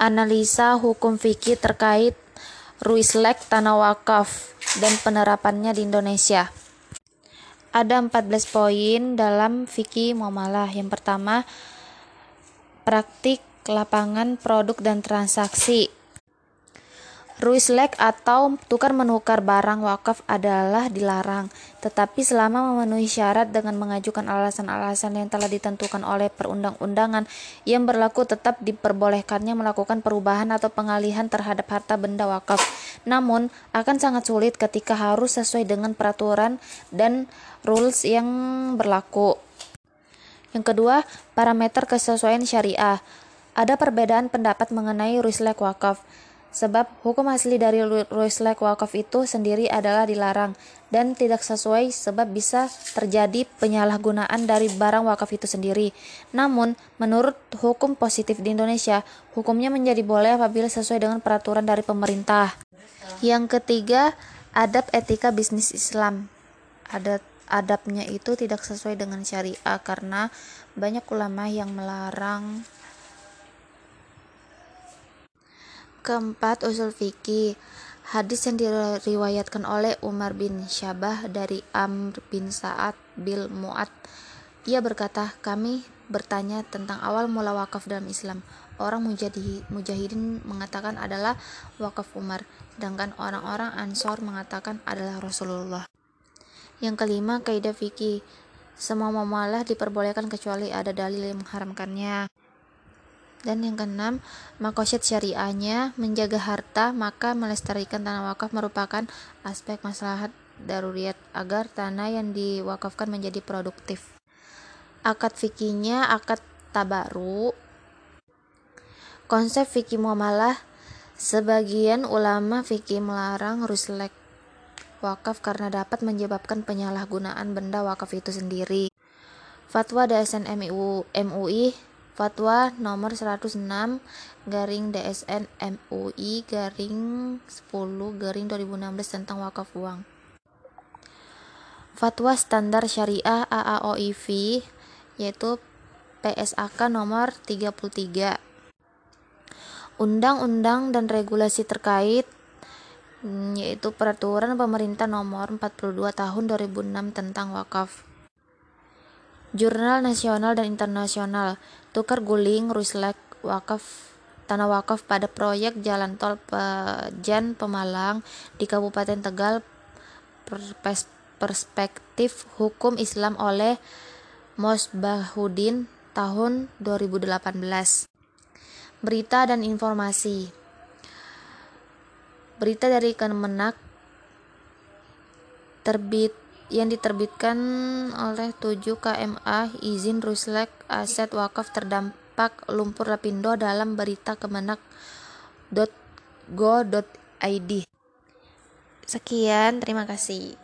analisa hukum fikih terkait ruislek tanah wakaf dan penerapannya di Indonesia. Ada 14 poin dalam fikih muamalah. Yang pertama, praktik lapangan produk dan transaksi. Ruislek atau tukar menukar barang wakaf adalah dilarang, tetapi selama memenuhi syarat dengan mengajukan alasan-alasan yang telah ditentukan oleh perundang-undangan yang berlaku tetap diperbolehkannya melakukan perubahan atau pengalihan terhadap harta benda wakaf. Namun, akan sangat sulit ketika harus sesuai dengan peraturan dan rules yang berlaku. Yang kedua, parameter kesesuaian syariah. Ada perbedaan pendapat mengenai ruislek wakaf. Sebab hukum asli dari Ruislek wakaf itu sendiri adalah dilarang dan tidak sesuai sebab bisa terjadi penyalahgunaan dari barang wakaf itu sendiri. Namun, menurut hukum positif di Indonesia, hukumnya menjadi boleh apabila sesuai dengan peraturan dari pemerintah. Yang ketiga, adab etika bisnis Islam. Adat adabnya itu tidak sesuai dengan syariah karena banyak ulama yang melarang Keempat, usul fikih. Hadis yang diriwayatkan oleh Umar bin Syabah dari Amr bin Sa'ad bil Mu'ad. Ia berkata, kami bertanya tentang awal mula wakaf dalam Islam. Orang mujahidin mengatakan adalah wakaf Umar, sedangkan orang-orang Ansor mengatakan adalah Rasulullah. Yang kelima, kaidah fikih. Semua muamalah diperbolehkan kecuali ada dalil yang mengharamkannya. Dan yang keenam, makosyid syariahnya menjaga harta, maka melestarikan tanah wakaf merupakan aspek maslahat daruriyat agar tanah yang diwakafkan menjadi produktif. Akad fikihnya akad tabaru. Konsep fikih muamalah sebagian ulama fikih melarang ruslek wakaf karena dapat menyebabkan penyalahgunaan benda wakaf itu sendiri. Fatwa DSN MUI Fatwa nomor 106 garing DSN MUI garing 10 garing 2016 tentang wakaf uang. Fatwa Standar Syariah AAOIV yaitu PSAK nomor 33. Undang-undang dan regulasi terkait yaitu peraturan pemerintah nomor 42 tahun 2006 tentang wakaf. Jurnal nasional dan internasional, tukar guling Ruslek wakaf tanah wakaf pada proyek jalan tol Pejan Pemalang di Kabupaten Tegal perspektif hukum Islam oleh Mosbahudin tahun 2018. Berita dan informasi. Berita dari Kemenak terbit yang diterbitkan oleh 7 KMA izin Ruslek aset wakaf terdampak lumpur lapindo dalam berita kemenak.go.id. Sekian, terima kasih.